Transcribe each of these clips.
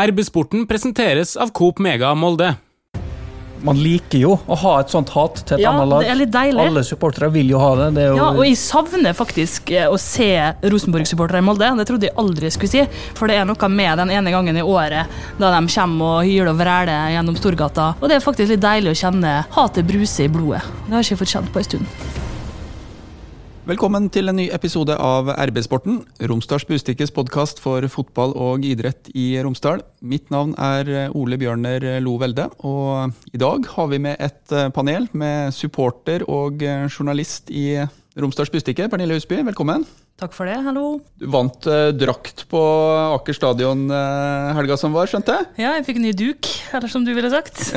RB-sporten presenteres av Coop Mega Molde. Man liker jo å ha et sånt hat til et Ja, annet lag. det er litt deilig. Alle supportere vil jo ha det. det er jo, Ja, og jeg savner faktisk eh, å se Rosenborg-supportere i Molde. Det trodde jeg aldri jeg skulle si, for det er noe med den ene gangen i året da de kommer og hyler og vræler gjennom Storgata. Og det er faktisk litt deilig å kjenne hatet bruse i blodet. Det har jeg ikke fått kjent på en stund. Velkommen til en ny episode av RB-sporten, Romsdals Bustikkes podkast for fotball og idrett i Romsdal. Mitt navn er Ole Bjørner Lo Velde, og i dag har vi med et panel med supporter og journalist i Romsdals Bustikke. Pernille Husby, velkommen. Takk for det, hallo. Du vant eh, drakt på Aker stadion eh, helga som var, skjønte jeg? Ja, jeg fikk en ny duk, eller som du ville sagt.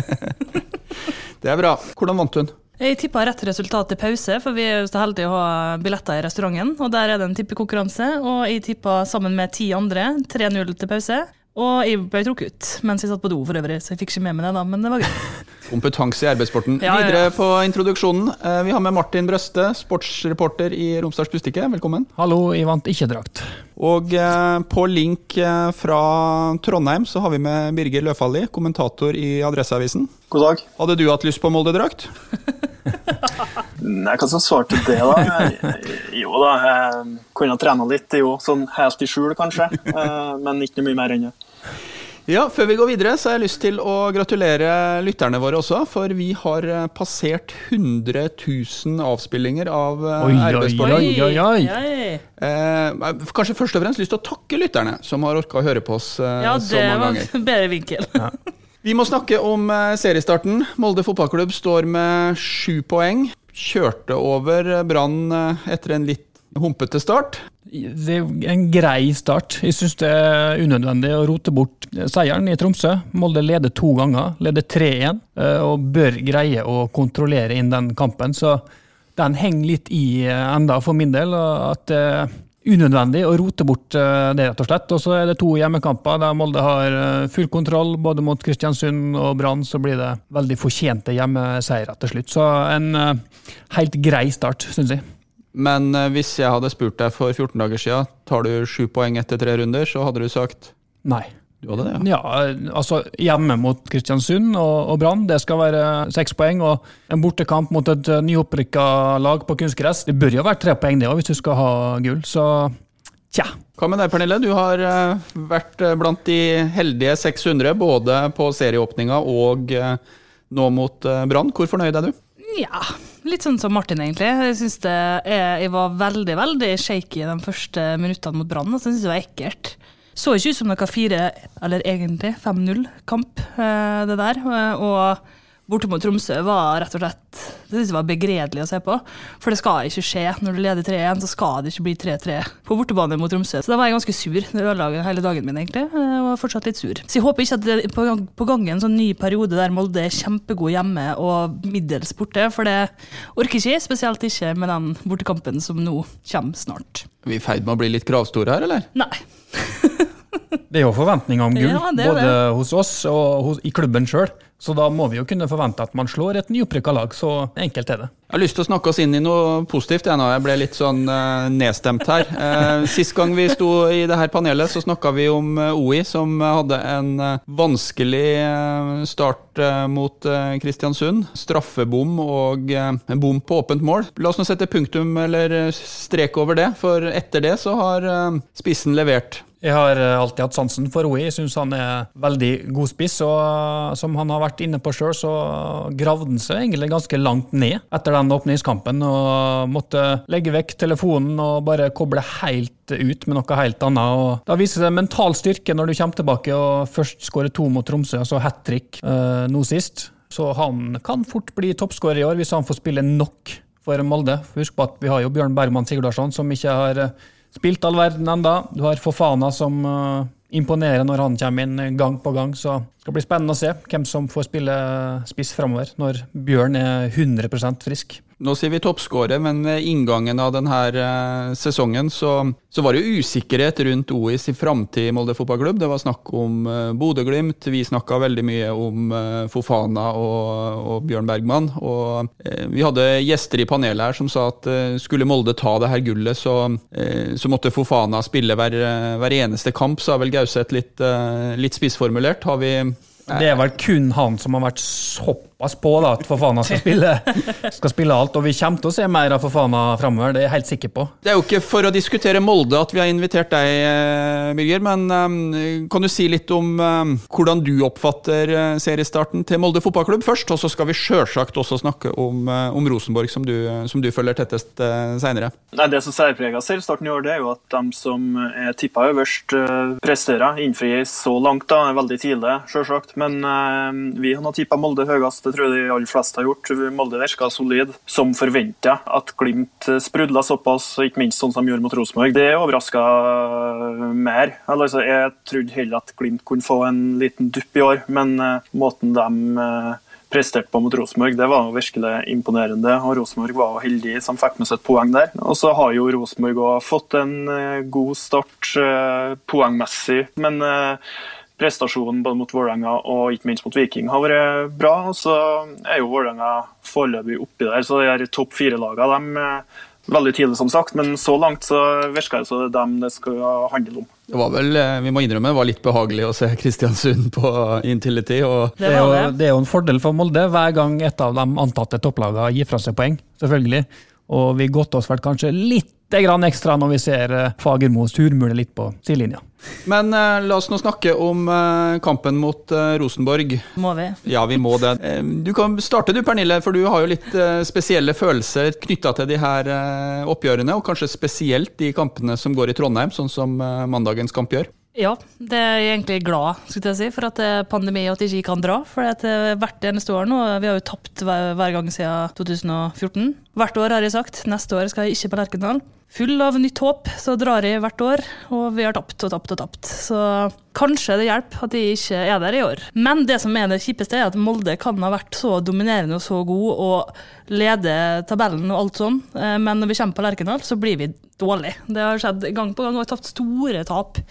Det er bra. Hvordan vant hun? Jeg tippa rett resultat til pause, for vi er jo så heldige å ha billetter i restauranten. Og der er det en tippekonkurranse, og jeg tippa sammen med ti andre 3-0 til pause. Og jeg ble trukket ut mens jeg satt på do, for øvrig, så jeg fikk ikke med meg det, da, men det var gøy. Kompetanse i arbeidssporten. Ja, ja, ja. Videre på introduksjonen. eh, Vi har med Martin Brøste, sportsreporter i Romsdals Bustikke. Velkommen. Hallo, jeg vant ikke drakt. Og eh, på link eh, fra Trondheim så har vi med Birger Løfaldli, kommentator i Adresseavisen. God dag. Hadde du hatt lyst på Molde-drakt? Nei, hva skal svarte svare til det, da? Jo da, jeg kunne ha trena litt, jo. Sånn helt i skjul, kanskje. Men ikke noe mye mer enn det. Ja, Før vi går videre, så har jeg lyst til å gratulere lytterne våre også. For vi har eh, passert 100 000 avspillinger av eh, Oi, oi, oi, oi, oi. Oi. Eh, kanskje først og fremst lyst til å takke lytterne, som har orka å høre på oss eh, Ja, så det mange var ganger. en bedre vinkel. Vi må snakke om eh, seriestarten. Molde fotballklubb står med sju poeng. Kjørte over eh, Brann eh, etter en litt humpete start. Det er en grei start. Jeg syns det er unødvendig å rote bort seieren i Tromsø. Molde leder to ganger, leder 3-1, eh, og bør greie å kontrollere inn den kampen. Så den henger litt i eh, enda for min del, at det er unødvendig å rote bort eh, det, rett og slett. Og så er det to hjemmekamper der Molde har full kontroll, både mot Kristiansund og Brann. Så blir det veldig fortjente hjemmeseiere til slutt. Så en helt grei start, syns jeg. Men eh, hvis jeg hadde spurt deg for 14 dager siden, tar du sju poeng etter tre runder, så hadde du sagt Nei. Du hadde det, ja. Ja, altså hjemme mot Kristiansund og, og Brann, det skal være seks poeng. Og en bortekamp mot et eh, nyopprykka lag på kunstgress, det bør jo være tre poeng det òg, hvis du skal ha gull. Så tja. Hva med deg, Pernille? Du har eh, vært blant de heldige 600, både på serieåpninga og nå mot Brann. Hvor fornøyd er du? Ja, litt sånn som Martin, egentlig. Jeg synes det er, jeg var veldig veldig shaky de første minuttene mot Brann. og så synes jeg det var ekkelt. Så ikke ut som noe fire, eller egentlig 5-0-kamp, eh, det der. eh, Og borte mot Tromsø var rett og slett det synes jeg var begredelig å se på. For det skal ikke skje. Når du leder 3-1, så skal det ikke bli 3-3 på bortebane mot Tromsø. Så da var jeg ganske sur. Det ødela hele dagen min, egentlig. Jeg var fortsatt litt sur. Så jeg håper ikke at det er på gang, på gang en sånn ny periode der Molde er kjempegod hjemme og middels borte, for det orker ikke jeg. Spesielt ikke med den bortekampen som nå kommer snart. Er vi i ferd med å bli litt kravstore her, eller? Nei. Det er jo forventninger om gull, Ja, både det. hos oss og hos, i klubben sjøl. Så da må vi jo kunne forvente at man slår et nyopprykka lag. Så enkelt er det. Jeg har lyst til å snakke oss inn i noe positivt. Jeg, nå. jeg ble litt sånn uh, nedstemt her. Uh, sist gang vi sto i det her panelet, så snakka vi om uh, OI, som hadde en eh, vanskelig eh, start eh, mot eh, Kristiansund. Straffebom og eh, en bom på åpent mål. La oss nå sette punktum eller eh, strek over det, for etter det så har eh, spissen levert. Jeg har eh, alltid hatt sansen for OI. Jeg syns han er veldig god spiss. Og eh, som han har vært inne på sjøl, så gravde han seg egentlig ganske langt ned etter den åpningskampen. Og måtte legge vekk telefonen og bare koble helt ut med noe helt annet. Og da viser det mental styrke når du kommer tilbake og først skårer to mot Tromsø, altså så hat trick eh, nå sist. Så han kan fort bli toppskårer i år hvis han får spille nok for Molde. Husk på at vi har jo Bjørn Bergman Sigurdarsson som ikke har spilt all verden enda. Du har Fofana som uh, imponerer når han kommer inn gang på gang. Så det skal bli spennende å se hvem som får spille spiss framover når Bjørn er 100% frisk. Nå sier vi toppskårer, men ved inngangen av denne eh, sesongen så, så, var det usikkerhet rundt OIs i framtid i Molde fotballklubb. Det var snakk om uh, Bodø-Glimt, vi snakka veldig mye om uh, Fofana og, og, Bjørn Bergman. Og vi hadde gjester i panelet her som sa at skulle Molde ta det her gullet, så, så måtte Fofana spille hver, hver, eneste kamp, sa vel Gauseth litt, litt spissformulert. Har vi det er vel kun han som har vært såpass på da, at Fofana skal spille, skal spille alt. Og vi kommer til å se mer av Fofana framover, det er jeg helt sikker på. Det er jo ikke for å diskutere Molde at vi har invitert deg, eh, Birger. Men um, kan du si litt om um, hvordan du oppfatter seriestarten til Molde fotballklubb først? Og så skal vi sjølsagt også snakke om, om Rosenborg, som du, som du, følger tettest uh, seinere. Det som særpreger seriestarten i år, det er jo at de som er tippa øverst, uh, presterer. Innfrir så langt, da, veldig tidlig, sjølsagt. Men uh, vi har tippa Molde høyest, det tror jeg de aller fleste har gjort. Molde virka solid, som forventa. At Glimt sprudla såpass, ikke minst sånn som de gjorde mot Rosenborg, det overraska mer. Altså, jeg trodde heller at Glimt kunne få en liten dupp i år, men uh, måten de uh, presterte på mot Rosenborg, det var virkelig imponerende. og Rosenborg var heldig som fikk med seg et poeng der. Og så har jo Rosenborg òg fått en god start poengmessig, men prestasjonen både mot Vålerenga og ikke minst mot Viking har vært bra. Så er jo Vålerenga foreløpig oppi der, så de topp fire-lagene er veldig tidlig, som sagt. Men så langt så virker det som det er dem det skal handle om. Det var vel, eh, vi må innrømme, det var litt behagelig å se Kristiansund på Intility. Og det, er jo, det er jo en fordel for Molde hver gang et av de antatte topplagene gir fra seg poeng, selvfølgelig. Og vi godter oss vel kanskje litt grann ekstra når vi ser Fagermos turmule litt på sidelinja. Men eh, la oss nå snakke om eh, kampen mot eh, Rosenborg. Må vi? Ja, vi må det. Du kan starte du, Pernille, for du har jo litt spesielle følelser knytta til de her oppgjørene, og kanskje spesielt de kampene som går i Trondheim, sånn som mandagens kamp gjør. Ja, det er jeg egentlig glad skulle jeg si, for at det er pandemi og at jeg ikke kan dra. For det er hvert eneste år nå, vi har jo tapt hver, hver, gang siden 2014. Hvert år har jeg sagt neste år skal jeg ikke på Lerkendal. Full av nytt håp, så drar jeg hvert år, og vi har tapt og tapt og tapt. Så kanskje det hjelper at jeg ikke er der i år. Men det som er det kjipeste, er at Molde kan ha vært så dominerende og så god og lede tabellen og alt sånn, eh, men når vi kommer på Lerkendal, så blir vi dårlige. Det har skjedd gang på gang, og vi har tapt store tap.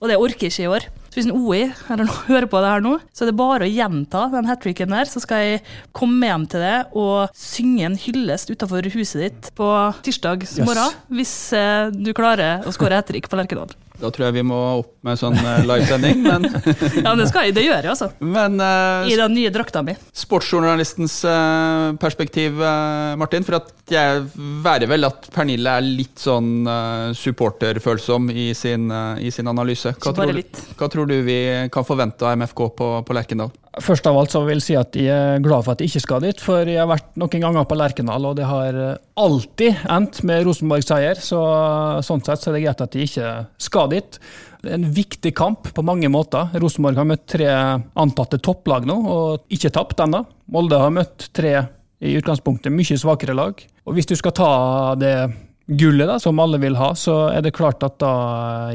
Og det orker jeg ikke i år. Så hvis en OI eller noe, hører på det her nå, så er det bare å gjenta den hat tricken der. Så skal jeg komme hjem til det og synge en hyllest utafor huset ditt på tirsdag yes. Hvis eh, du klarer å skåre hat trick på Lerkendal. Da tror jeg vi må opp med sånn eh, livesending, men Ja, det skal jeg, det gjør jeg, altså. Men, uh, I den nye drakta mi. Sportsjournalistens uh, perspektiv, uh, Martin. For at jeg værer vel at Pernille er litt sånn supporterfølsom i sin, i sin analyse. Hva tror, hva tror, du vi kan forvente av MFK på, på Lerkendal? Først av alt så vil jeg si at jeg er glad for at jeg ikke skal dit, for jeg har vært noen ganger på Lerkendal, og det har alltid endt med Rosenborg-seier. Så sånn sett så er det greit at jeg ikke skal dit. Det er en viktig kamp på mange måter. Rosenborg har møtt tre antatte topplag nå, og ikke tapt ennå. Molde har møtt tre i utgangspunktet mye svakere lag. Og hvis du skal ta det gullet, da, som alle vil ha, så er det klart at da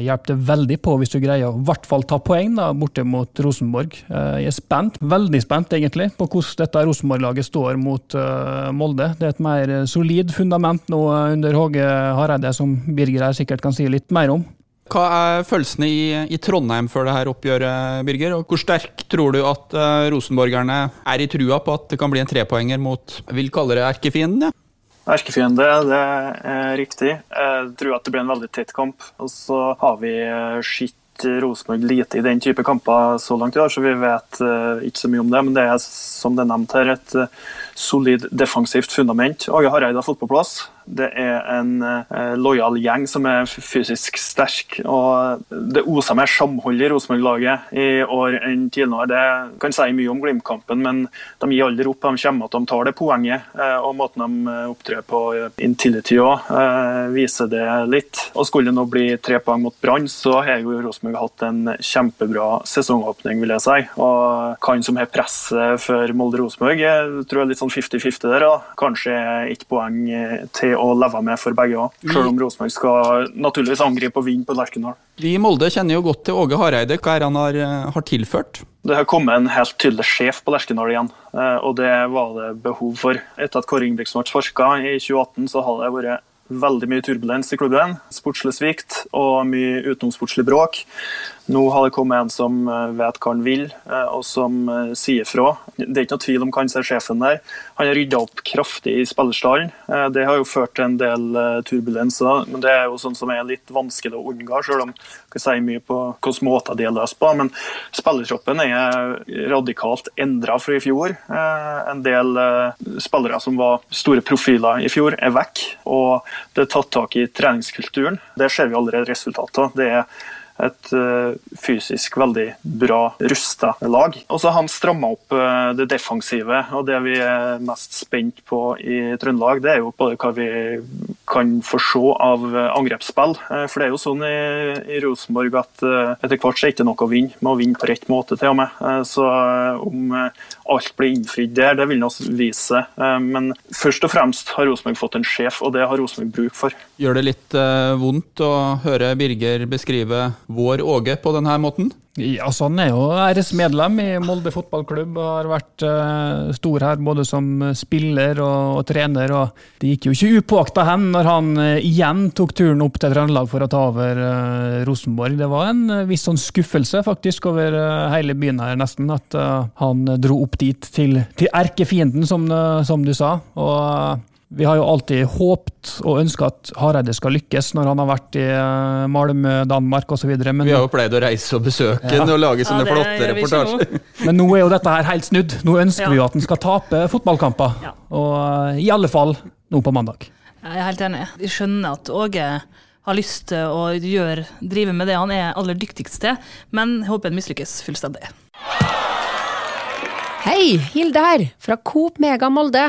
hjelper det veldig på hvis du greier å i hvert fall ta poeng da, borte mot Rosenborg. Eh, jeg er spent, veldig spent egentlig, på hvordan dette Rosenborg-laget står mot uh, Molde. Det er et mer solid fundament nå under Håge Hareide, som Birger her sikkert kan si litt mer om. Hva er følelsene i, i, Trondheim før det her oppgjøret, Birger? Og hvor sterk tror du at uh, rosenborgerne er i trua på at det kan bli en trepoenger mot vil kalle det erkefienden? Ja? Erkefiende, det er riktig. Jeg tror at det blir en veldig tett kamp. Og så har vi eh, sett Rosenborg lite i den type kamper så langt i år, så vi vet uh, ikke så mye om det. Men det er som det er nevnt her, et uh, solid defensivt fundament Åge Hareide har fått på plass. Det er en eh, lojal gjeng som er fysisk sterk. og Det oser mer samhold i Rosenborg-laget i år enn tidligere. Det kan si mye om Glimt-kampen, men de gir aldri opp. De kommer at de tar det poenget. Eh, og Måten de eh, opptrer på Intility òg, eh, viser det litt. Og Skulle det nå bli tre poeng mot Brann, så har jo Rosenborg hatt en kjempebra sesongåpning, vil jeg si. Og kan som har presset for Molde-Rosenborg, tror jeg litt sånn 50-50 der. Da. Kanskje ett poeng til å leve med for begge òg. Selv om Rosenborg skal naturligvis angripe og vinne på Lerkendal. Vi i Molde kjenner jo godt til Åge Hareide. Hva er han har, har tilført? Det har kommet en helt tydelig sjef på Lerkendal igjen, eh, og det var det behov for. Etter at Kåre Ingebrigtsen ble sparka i 2018, så har det vært veldig mye turbulens i klubben. Sportslig svikt og mye utenomsportslig bråk. Nå har det kommet en som eh, vet hva han vil, eh, og som eh, sier fra. Det er ikke noe tvil om hva han ser sjefen der. Han har rydda opp kraftig i spillerstallen. Det har jo ført til en del turbulenser, men det er jo sånn som er litt vanskelig å unngå, selv om jeg kan si mye på hvilke måter de er løst på. Men spillertroppen er radikalt endra fra i fjor. En del spillere som var store profiler i fjor, er vekk. Og det er tatt tak i treningskulturen. Det ser vi allerede resultatet av. Det er et eh, fysisk veldig bra rusta lag. Og så har han stramma opp eh, det defensive, og det vi er mest spent på i Trøndelag, det er jo både hva vi kan få se av eh, angrepsspill. For det er jo sånn i, i Rosenborg at etter hvert så er det ikke noe å vinne, med å vinne på rett måte til og med. Så om alt blir innfridd der, det vil nå vise seg. Men først og fremst har Rosenborg fått en sjef, og det har Rosenborg bruk for. Gjør det litt vondt å høre Birger beskrive vår Åge på denne måten? Ja, så Han er jo RS-medlem i Molde fotballklubb og har vært uh, stor her både som spiller og, og, trener. og Det gikk jo ikke upåakta hen når han uh, igjen tok turen opp til Trøndelag for å ta over uh, Rosenborg. Det var en viss sånn skuffelse faktisk over hele byen her, nesten, at han dro opp dit til, til erkefienden, som, som, du sa. og vi har jo alltid håpt og ønska at Hareide skal lykkes når han har vært i eh, Malmö, Danmark osv. Vi har jo pleid å reise og besøke ja. og lage sånne ja, flotte reportasjer. Men nå er jo dette her helt snudd. Nå ønsker ja. vi jo at han skal tape fotballkamper. Ja. Og eh, i alle fall nå på mandag. Jeg er helt enig. Vi skjønner at Åge har lyst til å gjøre, drive med det han er aller dyktigst til, men jeg håper han mislykkes fullstendig. Hei, Hilde her, fra Coop Mega Molde.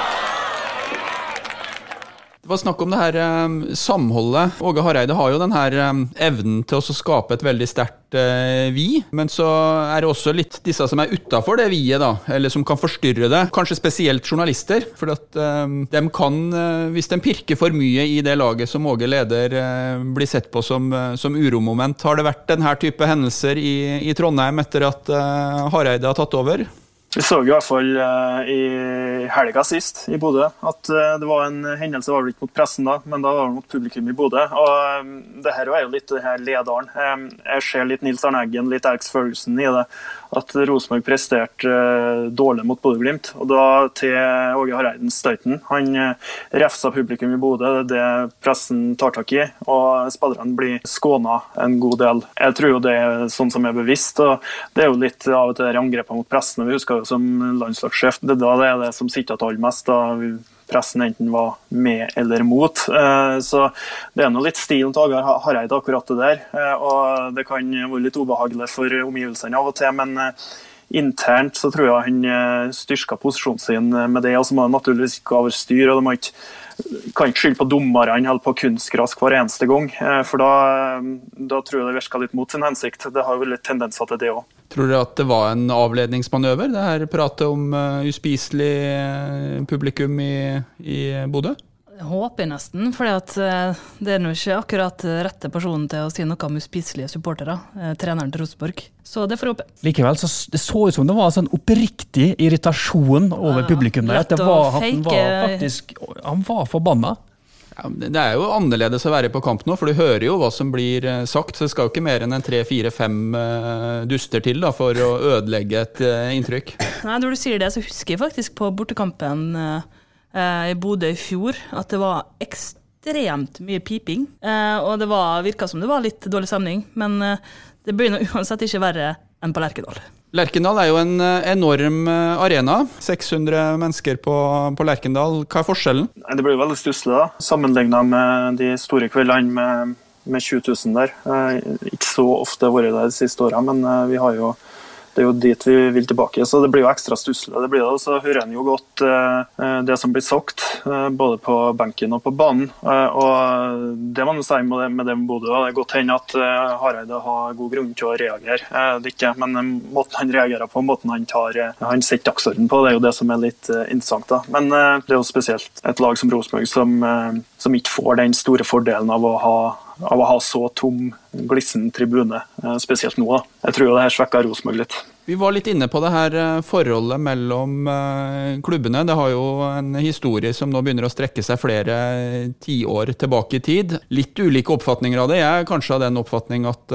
Var snakk om det her um, samholdet. Åge Hareide har jo den her um, evnen til å skape et veldig sterkt uh, vi, men så er det også litt disse som er utafor det vi-et, da, eller som kan forstyrre det. Kanskje spesielt journalister. For at um, de kan, uh, hvis de pirker for mye i det laget som Åge leder, uh, bli sett på som, som uromoment. Har det vært denne type hendelser i, i Trondheim etter at Hareide har tatt over? Vi så i hvert fall uh, i helga sist i Bodø at uh, det var en hendelse, var vel ikke mot pressen da, men da var det mot publikum i Bodø. Og um, det her er jo litt det her lederen. Jeg ser litt Nils Arne Eggen, litt Alex Ferguson i det at Rosenborg presterte dårlig mot Bodø-Glimt. Og da til Åge Hareiden støyten. Han refsa publikum i Bodø, det er det pressen tar tak i. Og spillerne blir skåna en god del. Jeg tror jo det er sånn som er bevisst. og Det er jo litt av og til angrepene mot pressen. Vi husker jo som landslagssjef, det da det er det som sitter igjen mest. da pressen enten var med eller mot. Eh, så det er nå litt stilen til Agar Hareide, akkurat det der. Eh, og det kan være litt ubehagelig for omgivelsene av og til, men eh, internt så tror jeg han styrka posisjonen sin med det. Og så må det naturligvis ikke over styr. og må ikke kan ikke skylde på dommerne eller på kunstgras hver eneste gang. For da, da tror jeg det virka litt mot sin hensikt. Det har jo litt tendenser til det òg. Tror dere at det var en avledningsmanøver, det her pratet om uh, uspiselig uh, publikum i, i Bodø? Håper nesten, for uh, det er nå ikke akkurat rette personen til å si noe om uspiselige supportere, treneren til Rosenborg. Så det får håpe. Likevel så det så ut som det var en sånn oppriktig irritasjon over publikum der. At det var, han var faktisk Han var forbanna. Det er jo annerledes å være på kamp nå, for du hører jo hva som blir eh, sagt. Så det skal jo ikke mer enn en tre-fire-fem uh, duster til da, for å ødelegge et uh, inntrykk. Nei, Når du sier det, så husker jeg faktisk på bortekampen uh, i Bodø i fjor at det var ekstremt mye piping. og det var, virka som det var litt dårlig stemning, men det blir uansett ikke verre enn på Lerkedal. Lerkendal er jo en eh, enorm eh, arena. 600 mennesker på, på Lerkendal. Hva er forskjellen? Det blir veldig stusslig, da. Sammenligna med de store kveldene med, med 20 000 der. Ikke så ofte vært der de siste åra, men eh, vi har jo det er jo dit vi vil tilbake. Så det blir jo ekstra stusslig. Det blir det, så hører en jo godt eh, det som blir sagt, eh, både på benken og på banen. Eh, og det man sier med det med, det Bodø. Det er godt hende at eh, Hareide har god grunn til å reagere. Eh, det ikke, men eh, måten han reagerer på, måten han tar han setter dagsorden på, det er jo det som er litt interessant. da. Men det er jo spesielt et lag som Rosenborg som, som ikke får den store fordelen av å ha av å ha så tom, glissen tribune, eh, spesielt nå. Jeg tror jo det her svekker Rosenborg litt. Vi var litt inne på det her eh, forholdet mellom eh, klubbene. Det har jo en historie som nå begynner å strekke seg flere tiår tilbake i tid. Litt ulike oppfatninger av det. Jeg er kanskje av den oppfatning at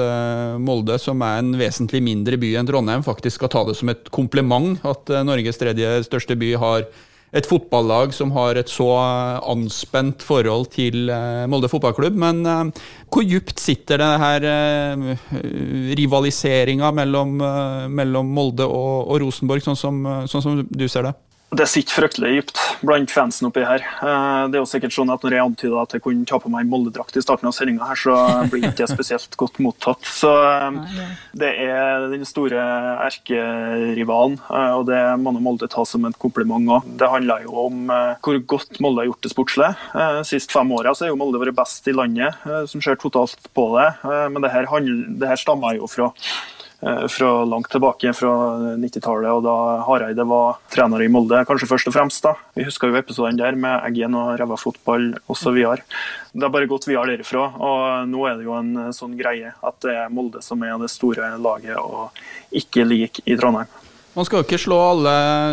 Molde, som er en vesentlig mindre by enn Trondheim, faktisk skal ta det som et kompliment at Norges tredje største by har et fotballag som har et så anspent forhold til eh, Molde fotballklubb. Men eh, hvor djupt sitter det her eh, rivaliseringa mellom, mellom Molde og, og Rosenborg, sånn som, sånn som du ser det? Det sitter fryktelig dypt blant fansen oppi her. Eh, det er jo sikkert sånn at Når jeg antyder at jeg kunne ta på meg en Molde-drakt i starten av sendinga, så blir ikke det spesielt godt mottatt. Så eh, Det er den store erkerivalen, eh, og det må Molde ta som et kompliment òg. Det handler jo om hvor godt Molde har gjort det sportslig. sist fem åra har jo Molde vært best i landet, som ser totalt på det. Men det her, det her stammer jo fra fra langt tilbake, fra 90-tallet, og da Hareide var trener i Molde, kanskje først og fremst. da. Vi husker jo episoden der med Eggen og ræva fotball osv. Det har bare gått videre derifra, og nå er det jo en eh, sånn greie at det er Molde som er det store laget, og ikke lik i Trondheim. Man skal jo ikke slå alle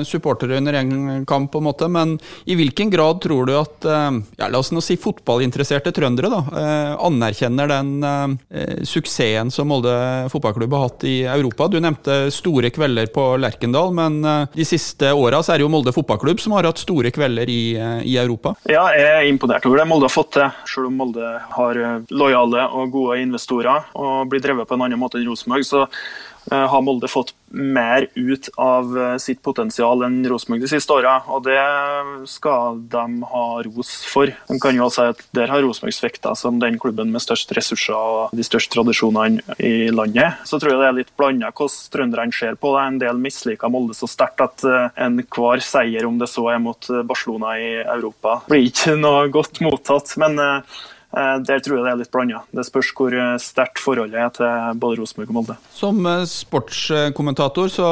supportere under én kamp, på en måte, men i hvilken grad tror du at eh, ja, la oss nå si fotballinteresserte trøndere da, eh, anerkjenner den eh, suksessen som Molde fotballklubb har hatt i Europa? Du nevnte store kvelder på Lerkendal, men de siste åra er det jo Molde fotballklubb som har hatt store kvelder i, i, Europa? Ja, jeg er imponert over det Molde har fått til, selv om Molde har lojale og gode investorer og blir drevet på en annen måte enn Rosenborg. så har Molde fått mer ut av eh, sitt potensial enn Rosenborg de siste åra, og det skal de ha ros for. De kan jo si at Der har Rosenborg svikta som den klubben med størst ressurser og de største tradisjonene i landet. Så tror jeg det er litt blanda hvordan trønderne ser på det. En del misliker Molde så sterkt at eh, enhver seier, om det så er mot Barcelona i Europa, blir ikke noe godt mottatt. men Eh, der tror jeg det er litt blanda. Det spørs hvor eh, sterkt forholdet er til både Rosenborg og Molde. Som eh, sportskommentator så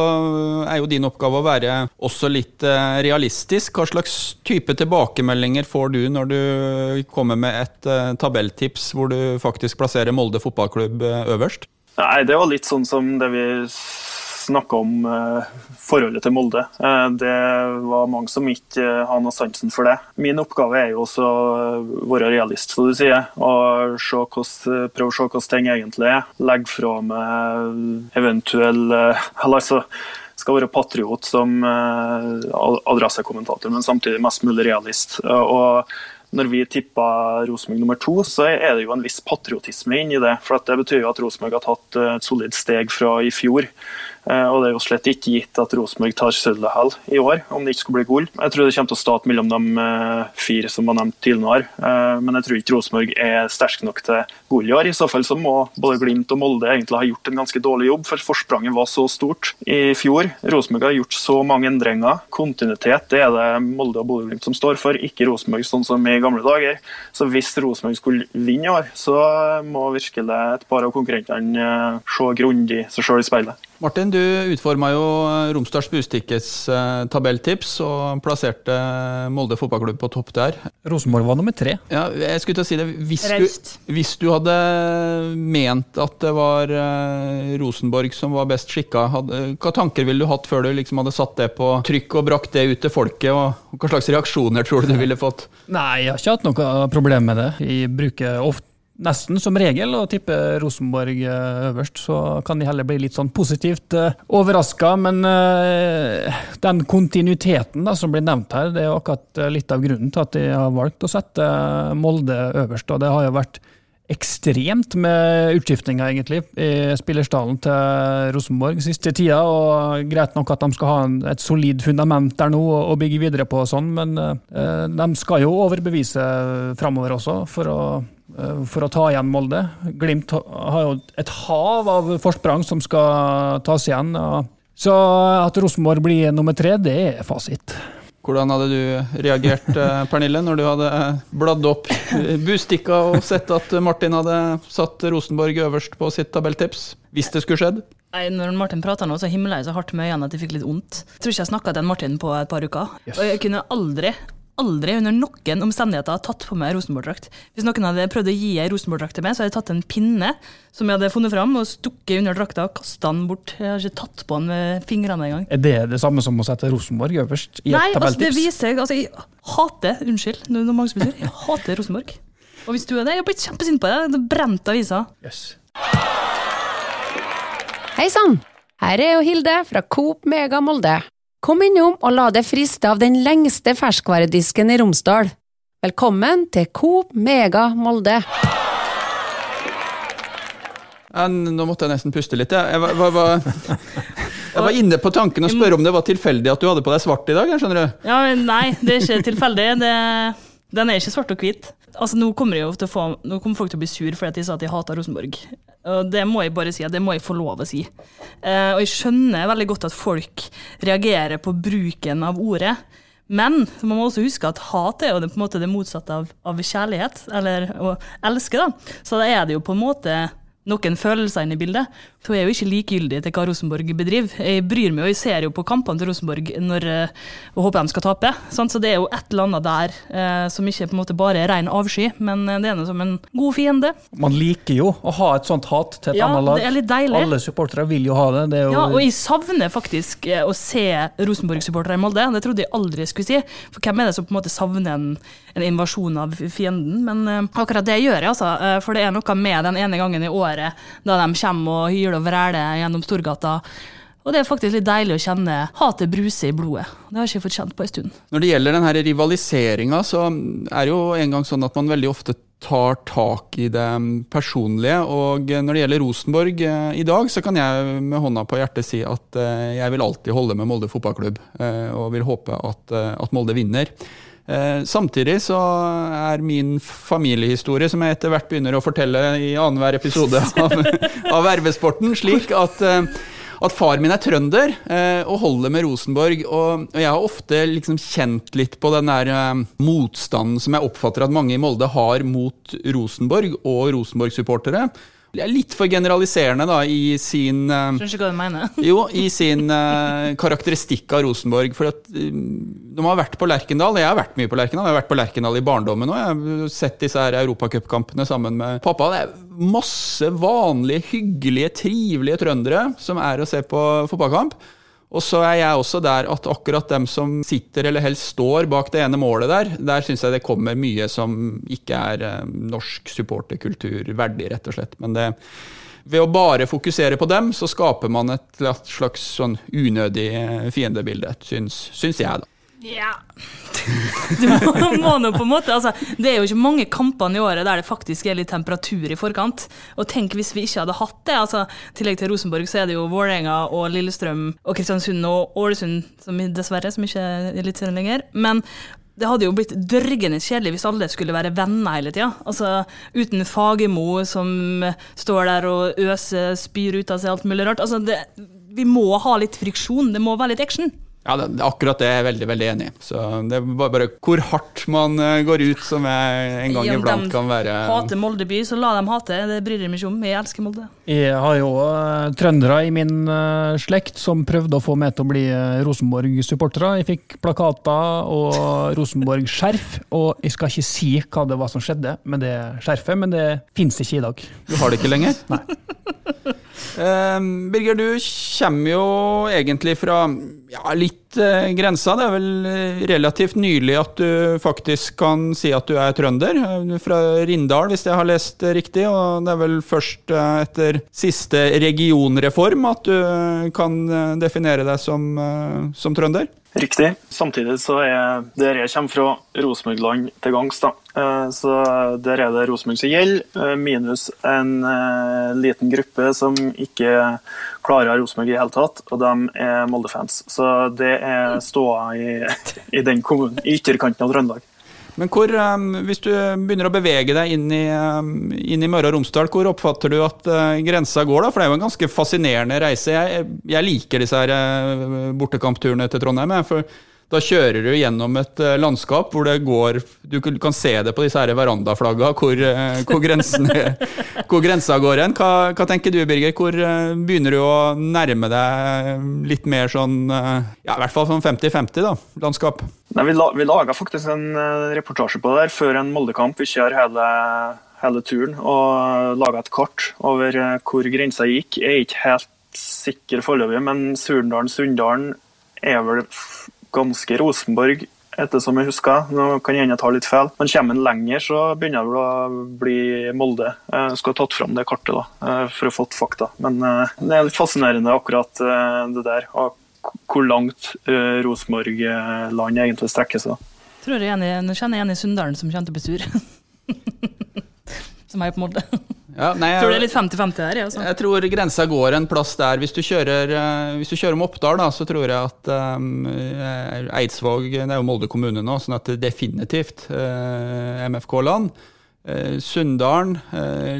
er jo din oppgave å være også litt realistisk. Hva slags type tilbakemeldinger får du når du kommer med et tabelltips hvor du faktisk plasserer Molde fotballklubb øverst? Nei, Det var litt sånn som det vi snakka om uh, forholdet til Molde. Uh, det var mange som ikke uh, har noe sansen for det. Min oppgave er jo også å være realist, som du sier. Og prøve å se hvordan ting egentlig er. Legge fra meg eventuell Eller altså skal være patriot som adressekommentator, men samtidig mest mulig realist. Og når vi tippa Rosenborg nummer to, så er det jo en viss patriotisme inni det. For det betyr jo at Rosenborg har tatt et solid steg fra i fjor. Eh, og det er jo slett ikke gitt at Rosenborg tar sølvet i år, om det ikke skulle bli gull. Jeg tror det kommer til å starte mellom de eh, fire som var nevnt tidligere. Eh, men jeg tror ikke Rosenborg er sterk nok til gull i år. I så fall så må både Glimt og Molde egentlig ha gjort en ganske dårlig jobb, for forspranget var så stort i fjor. Rosenborg har gjort så mange endringer. Kontinuitet det er det Molde og Bodø-Glimt som står for, ikke Rosenborg sånn som i gamle dager. Så hvis Rosenborg skulle vinne i år, så må virkelig et par av konkurrentene se grundig seg sjøl i speilet. Martin, du utforma jo Romsdals Bustikkes eh, tabelltips og plasserte Molde fotballklubb på topp der. Rosenborg var nummer tre. Ja, jeg skulle til å si det. Hvis du, hvis du, hadde ment at det var eh, Rosenborg som var best skikka, hva tanker ville du hatt før du liksom hadde satt det på trykk og brakt det ut til folket? Og hva slags reaksjoner tror du du ville fått? Nei, jeg har ikke hatt noe problem med det. Jeg bruker ofte nesten som regel å tippe Rosenborg eh, øverst. Så kan de heller bli litt sånn positivt eh, overraska. Men uh, den kontinuiteten da, som blir nevnt her, det er akkurat litt av grunnen til at de har valgt å sette Molde øverst. Og det har jo vært ekstremt med utskiftninger, i spillerstallen til Rosenborg siste tida. og Greit nok at de skal ha et solid fundament der nå og bygge videre på, og sånn, men de skal jo overbevise framover også, for å Eh, for å ta igjen Molde. Glimt har jo et hav av forsprang som skal tas igjen. Så at Rosenborg blir nummer tre, det er fasit. Hvordan hadde du reagert, eh, Pernille, når du hadde eh, bladd opp bustikka og sett at Martin hadde satt Rosenborg øverst på sitt tabelltips? Hvis det skulle skjedd? Nei, når Martin prater nå, så himler jeg så hardt med øynene at jeg fikk litt vondt. Tror ikke jeg snakka til Martin på et par uker. Yes. Og jeg kunne aldri, aldri under noen omstendigheter tatt på meg Rosenborg-drakt. Hvis noen hadde prøvd å gi ei Rosenborg-drakt til meg, så hadde jeg tatt en pinne som jeg hadde funnet fram, og stukket under drakta og kasta den bort. Jeg har ikke tatt på den med fingrene engang. Er det det samme som å sette Rosenborg øverst i et Nei, altså det viser jeg Altså, jeg hater Unnskyld, det er noe mange som betyr. Jeg hater Rosenborg. Og hvis du er det, jeg har blitt kjempesint på det. Det brent avisa. Yes. Hei sann! Her er jo Hilde fra Coop Mega Molde. Kom innom og la deg friste av den lengste ferskvaredisken i Romsdal. Velkommen til Coop Mega Molde. Nå måtte jeg nesten puste litt. Jeg, jeg, var, var, var, jeg var inne på tanken å spørre om det var tilfeldig at du hadde på deg svart i dag. jeg skjønner du? Ja, men Nei, det er ikke tilfeldig. Det, den er ikke svart og hvit. Altså, nå kommer, jo til å få, nå kommer folk til å bli sur fordi de sa at de hater Rosenborg. Og det må jeg bare si, det må jeg få lov å si. Eh, og jeg skjønner veldig godt at folk reagerer på bruken av ordet. Men man må også huske at hat er jo det, på en måte det motsatte av, av kjærlighet, eller å elske. da. Så da er det jo på en måte noen følelser inn i bildet. For jeg er jo ikke likegyldig til hva Rosenborg bedriver. Jeg bryr meg, og jeg ser jo på kampene til Rosenborg når, eh, og håper de skal tape. Sant? Så det er jo et eller annet der eh, som ikke på en måte bare er ren avsky, men eh, det er noe som en god fiende. Man liker jo å ha et sånt hat til et Ja, annet lag. det er litt deilig. Alle supportere vil jo ha det. det jo, Ja, og jeg savner faktisk eh, å se Rosenborg-supportere i Molde. Det trodde jeg aldri jeg skulle si. For hvem er det som på en måte savner en, en invasjon av fienden? Men eh, akkurat det gjør jeg, altså. Eh, for det er noe med den ene gangen i året da de kommer og hyler og vræler gjennom Storgata. Og det er faktisk litt deilig å kjenne hatet bruse i blodet. Det har jeg ikke fått kjent på en stund. Når det gjelder denne rivaliseringa, så er det jo en gang sånn at man veldig ofte tar tak i det personlige. Og når det gjelder Rosenborg eh, i dag, så kan jeg med hånda på hjertet si at jeg vil alltid holde med Molde fotballklubb, og vil håpe at, at Molde vinner. Eh, Samtidig så er min familiehistorie, som jeg etter hvert begynner å fortelle i annenhver episode av, av Vervesporten, slik at, eh, at far min er trønder eh, og holder med Rosenborg. Og, jeg har ofte liksom kjent litt på den der motstanden som jeg oppfatter at mange i Molde har mot Rosenborg og Rosenborg-supportere. Er litt for generaliserende da i sin eh, Skjønner ikke hva du mener. jo, i sin uh, karakteristikk av Rosenborg. For at uh, de har vært på Lerkendal. Jeg har vært mye på Lerkendal. Jeg har vært på Lerkendal i barndommen òg. Jeg har sett disse her europacupkampene sammen med pappa. Det er masse vanlige, hyggelige, trivelige trøndere som er å se på fotballkamp. Og så er jeg også der at akkurat dem som sitter eller helst står bak det ene målet der, der syns jeg det kommer mye som ikke er eh, norsk supporterkultur verdig, rett og slett. Men det, ved å bare fokusere på dem, så skaper man et slags sånn unødig fiendebilde, syns, syns jeg, da. Ja. Du må, må nå på en måte altså, Det er jo ikke mange kampene i året der det faktisk er litt temperatur i forkant. Og tenk hvis vi ikke hadde hatt det. altså I tillegg til Rosenborg så er det jo Vålerenga og Lillestrøm og Kristiansund og Ålesund, som dessverre som ikke er eliteserien lenger. Men det hadde jo blitt dørgende kjedelig hvis alle skulle være venner hele tida. Altså, uten Fagermo som står der og øser, spyr ut av seg alt mulig rart. Altså, det, vi må ha litt friksjon. Det må være litt action. Ja, det, akkurat det er jeg veldig veldig enig i. Så Det er bare, bare hvor hardt man eh, går ut, som jeg en gang Ja, iblant kan være Hater Molde by, så la dem hate. Det bryr jeg meg ikke om. Jeg elsker Molde. Jeg har jo uh, trøndere i min uh, slekt som prøvde å få meg til å bli uh, Rosenborg-supportere. Jeg fikk plakater og Rosenborg-skjerf, og jeg skal ikke si hva det var som skjedde med det skjerfet, men det fins ikke i dag. Du har det ikke lenger? Nei. Eh, Birger, du kommer jo egentlig fra ja, litt eh, grensa. Det er vel eh, relativt nylig at du faktisk kan si at du er trønder. Eh, Fra Rindal, hvis jeg har lest det riktig. Og det er vel først eh, etter siste regionreform at du eh, kan eh, definere deg som, eh, som trønder. Riktig. Samtidig så er der jeg kommer fra, Rosenborg-land til gangs. da. Eh, Så der er det Rosenborg som gjelder, eh, minus en eh, liten gruppe som ikke klarer Rosenborg i hele tatt, og de er Molde-fans. Så det er ståa i, i den kommunen, i ytterkanten av Trøndelag. Men hvor, um, hvis du begynner å bevege deg inn i, um, inn i Møre og Romsdal, hvor oppfatter du at uh, grensa går? da? For det er jo en ganske fascinerende reise. Jeg, jeg liker disse her uh, bortekampturene til Trondheim. for da kjører du gjennom et uh, landskap hvor det går Du kan se det på disse her verandaflagga hvor, uh, hvor, hvor, grensa går hen. Hva, hva, tenker du, Birger? Hvor uh, begynner du å nærme deg litt mer sånn Ja, i hvert fall sånn 50-50, da, landskap? Nei, vi, la, vi laga faktisk en reportasje på det der før en Moldekamp. Vi kjører hele, hele turen og laga et kart over hvor grensa gikk. Jeg er ikke helt sikker foreløpig, men Surndalen-Sunndalen er vel ganske Rosenborg, ettersom jeg husker. Nå kan jeg jeg tar litt feil. Men kommer en lenger, så begynner det å bli Molde. Jeg skulle ha tatt fram det kartet da, eh, for å få fakta. Men eh, det er litt fascinerende akkurat eh, det der. Og hvor langt Rosenborg-land egentlig strekker seg. Tror jeg, jeg kjenner en i Sunndalen som kommer til å bli sur. som er på Molde. Ja, nei, tror du det er litt 50-50 her. Jeg, jeg tror grensa går en plass der. Hvis du kjører, uh, hvis du kjører om Oppdal, da, så tror jeg at um, Eidsvåg Det er jo Molde kommune nå, sånn at det definitivt uh, MFK-land. Uh, Sunndalen,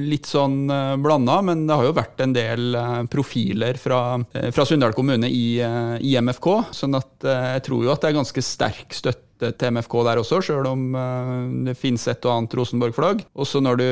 litt sånn uh, blanda, men det har jo vært en del profiler fra, fra Sunndal kommune i, i, MFK. sånn at jeg tror jo at det er ganske sterk støtte til MFK der også, sjøl om uh, det finnes et og annet Rosenborg-flagg. Også når du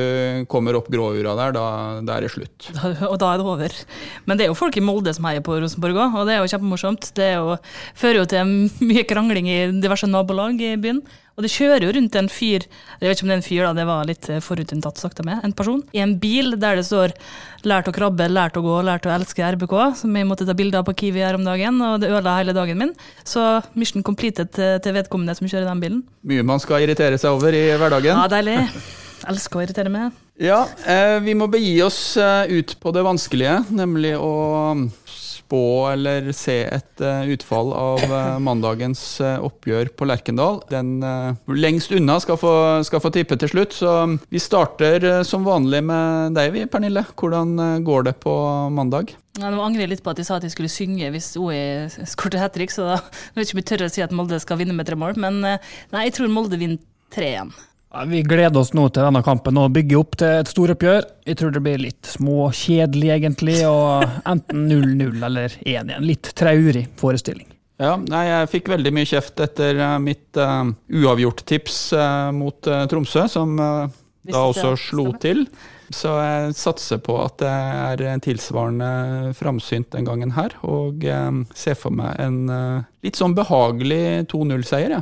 kommer opp gråura der, da, da, er det slutt. Og da er det over. Men det er jo folk i Molde som heier på Rosenborg òg, og det er jo kjempemorsomt. Det jo, fører jo til mye krangling i diverse nabolag i byen. Og det kjører jo rundt en fyr, jeg vet ikke om det er en fyr, da, det var litt eh, forutinntatt sagt av meg, en person, i en bil der det står 'lært å krabbe, lært å gå, lært å elske RBK', som jeg måtte ta bilde av på Kiwi her om dagen, og det ødela hele dagen min. Så mission completed til vedkommende som kjører den bilen. Mye man skal irritere seg over i hverdagen. Ja, deilig. Elsker å irritere meg. Ja, eh, vi må begi oss eh, ut på det vanskelige, nemlig å spå eller se et uh, utfall av uh, mandagens uh, oppgjør på Lerkendal. Den lengst unna skal få, skal få, tippe til slutt, så vi starter som vanlig med deg, vi, Pernille. Hvordan går det på mandag? Ja, nå angrer jeg litt på at de sa at de skulle synge hvis OE skåret hat trick, så da vet ikke om jeg tør å si at Molde skal vinne med tre mål. Men nei, jeg tror Molde vinner 3-1. Vi gleder oss nå til denne kampen og bygger opp til et storoppgjør. Jeg tror det blir litt småkjedelig, egentlig, og enten 0-0 eller 1-1. Litt traurig forestilling. Ja, nei, jeg fikk veldig mye kjeft etter uh, mitt uh, uavgjort-tips uh, mot Tromsø, som da også slo til. Så jeg satser på at det er tilsvarende framsynt den gangen her, og ser for meg en litt sånn behagelig 2-0-seier. Ja.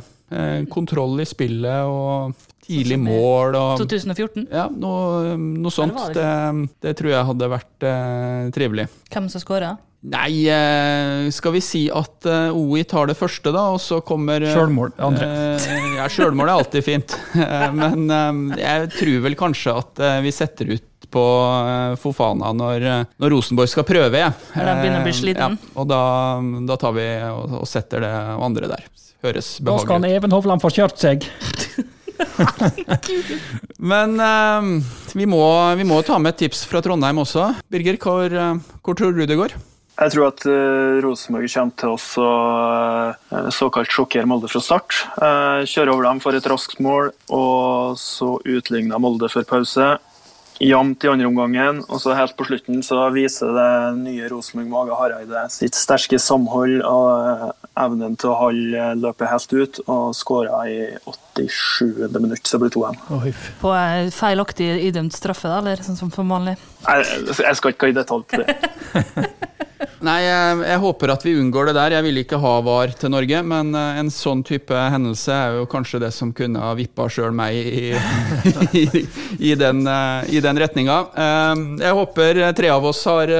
Kontroll i spillet og tidlig mål. Og, 2014? Ja, noe, noe sånt. Det, det, det, tror jeg hadde vært eh, trivelig. Hvem som skåra? Nei, eh, skal vi si at eh, OI tar det første, da, og så kommer eh, Sjølmål, andre. Eh, ja, sjølmål er alltid fint. Men jeg tror vel kanskje at vi setter ut på Fofana når, når Rosenborg skal prøve. Ja. Når de begynner å bli sliten? Ja, og da, da tar vi og, og, setter det andre der. Høres behagelig ut. Da skal Even Hovland få kjørt seg. Men uh, vi, må, vi, må, ta med et tips fra Trondheim også. Birger, hvor, uh, hvor tror du det går? Jeg tror at uh, Rosenborg kommer til å uh, såkalt sjokkere Molde fra start. Uh, kjøre over dem for et raskt mål, og så utligner Molde før pause jevnt i andre omgangen. Og så helt på slutten så viser det nye Rosenborg Mage Hareide sitt sterke samhold og eh, evnen til å holde løpet helt ut, og skåra i 87. minutt, så blir det 2-1. På feilaktig idømt straffe, da, eller sånn som for vanlig? Jeg, jeg skal ikke gå i detalj på det. Nei, jeg, jeg, håper at vi unngår det der. Jeg vil ikke ha VAR til Norge, men uh, en sånn type hendelse er jo kanskje det som kunne ha vippa sjøl meg i, i, i, den, uh, i den retninga. Uh, jeg håper tre av oss har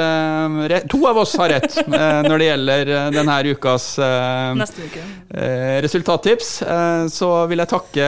To av oss har rett når det gjelder denne ukas uke. resultattips. så vil jeg takke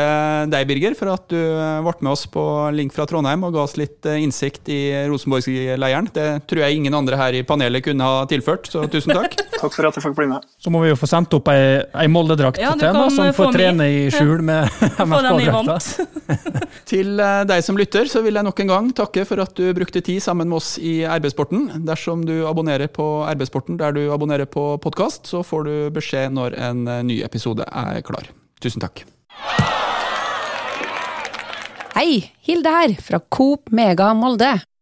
deg, Birger, for at du ble med oss på Link fra Trondheim og ga oss litt innsikt i Rosenborg-leiren. Det tror jeg ingen andre her i panelet kunne ha tilført tilført, så tusen takk. takk for at jeg fikk bli med. Så må vi jo få sendt opp ei, ei Molde-drakt ja, til henne, som får trene i skjul med MFK-drakta. til eh, deg som lytter, så vil jeg nok en gang takke for at du brukte tid sammen med oss i Arbeidssporten. Dersom du abonnerer på Arbeidssporten der du abonnerer på podkast, så får du beskjed når en eh, ny episode er klar. Tusen takk. Hei, Hilde her, fra Coop Mega Molde.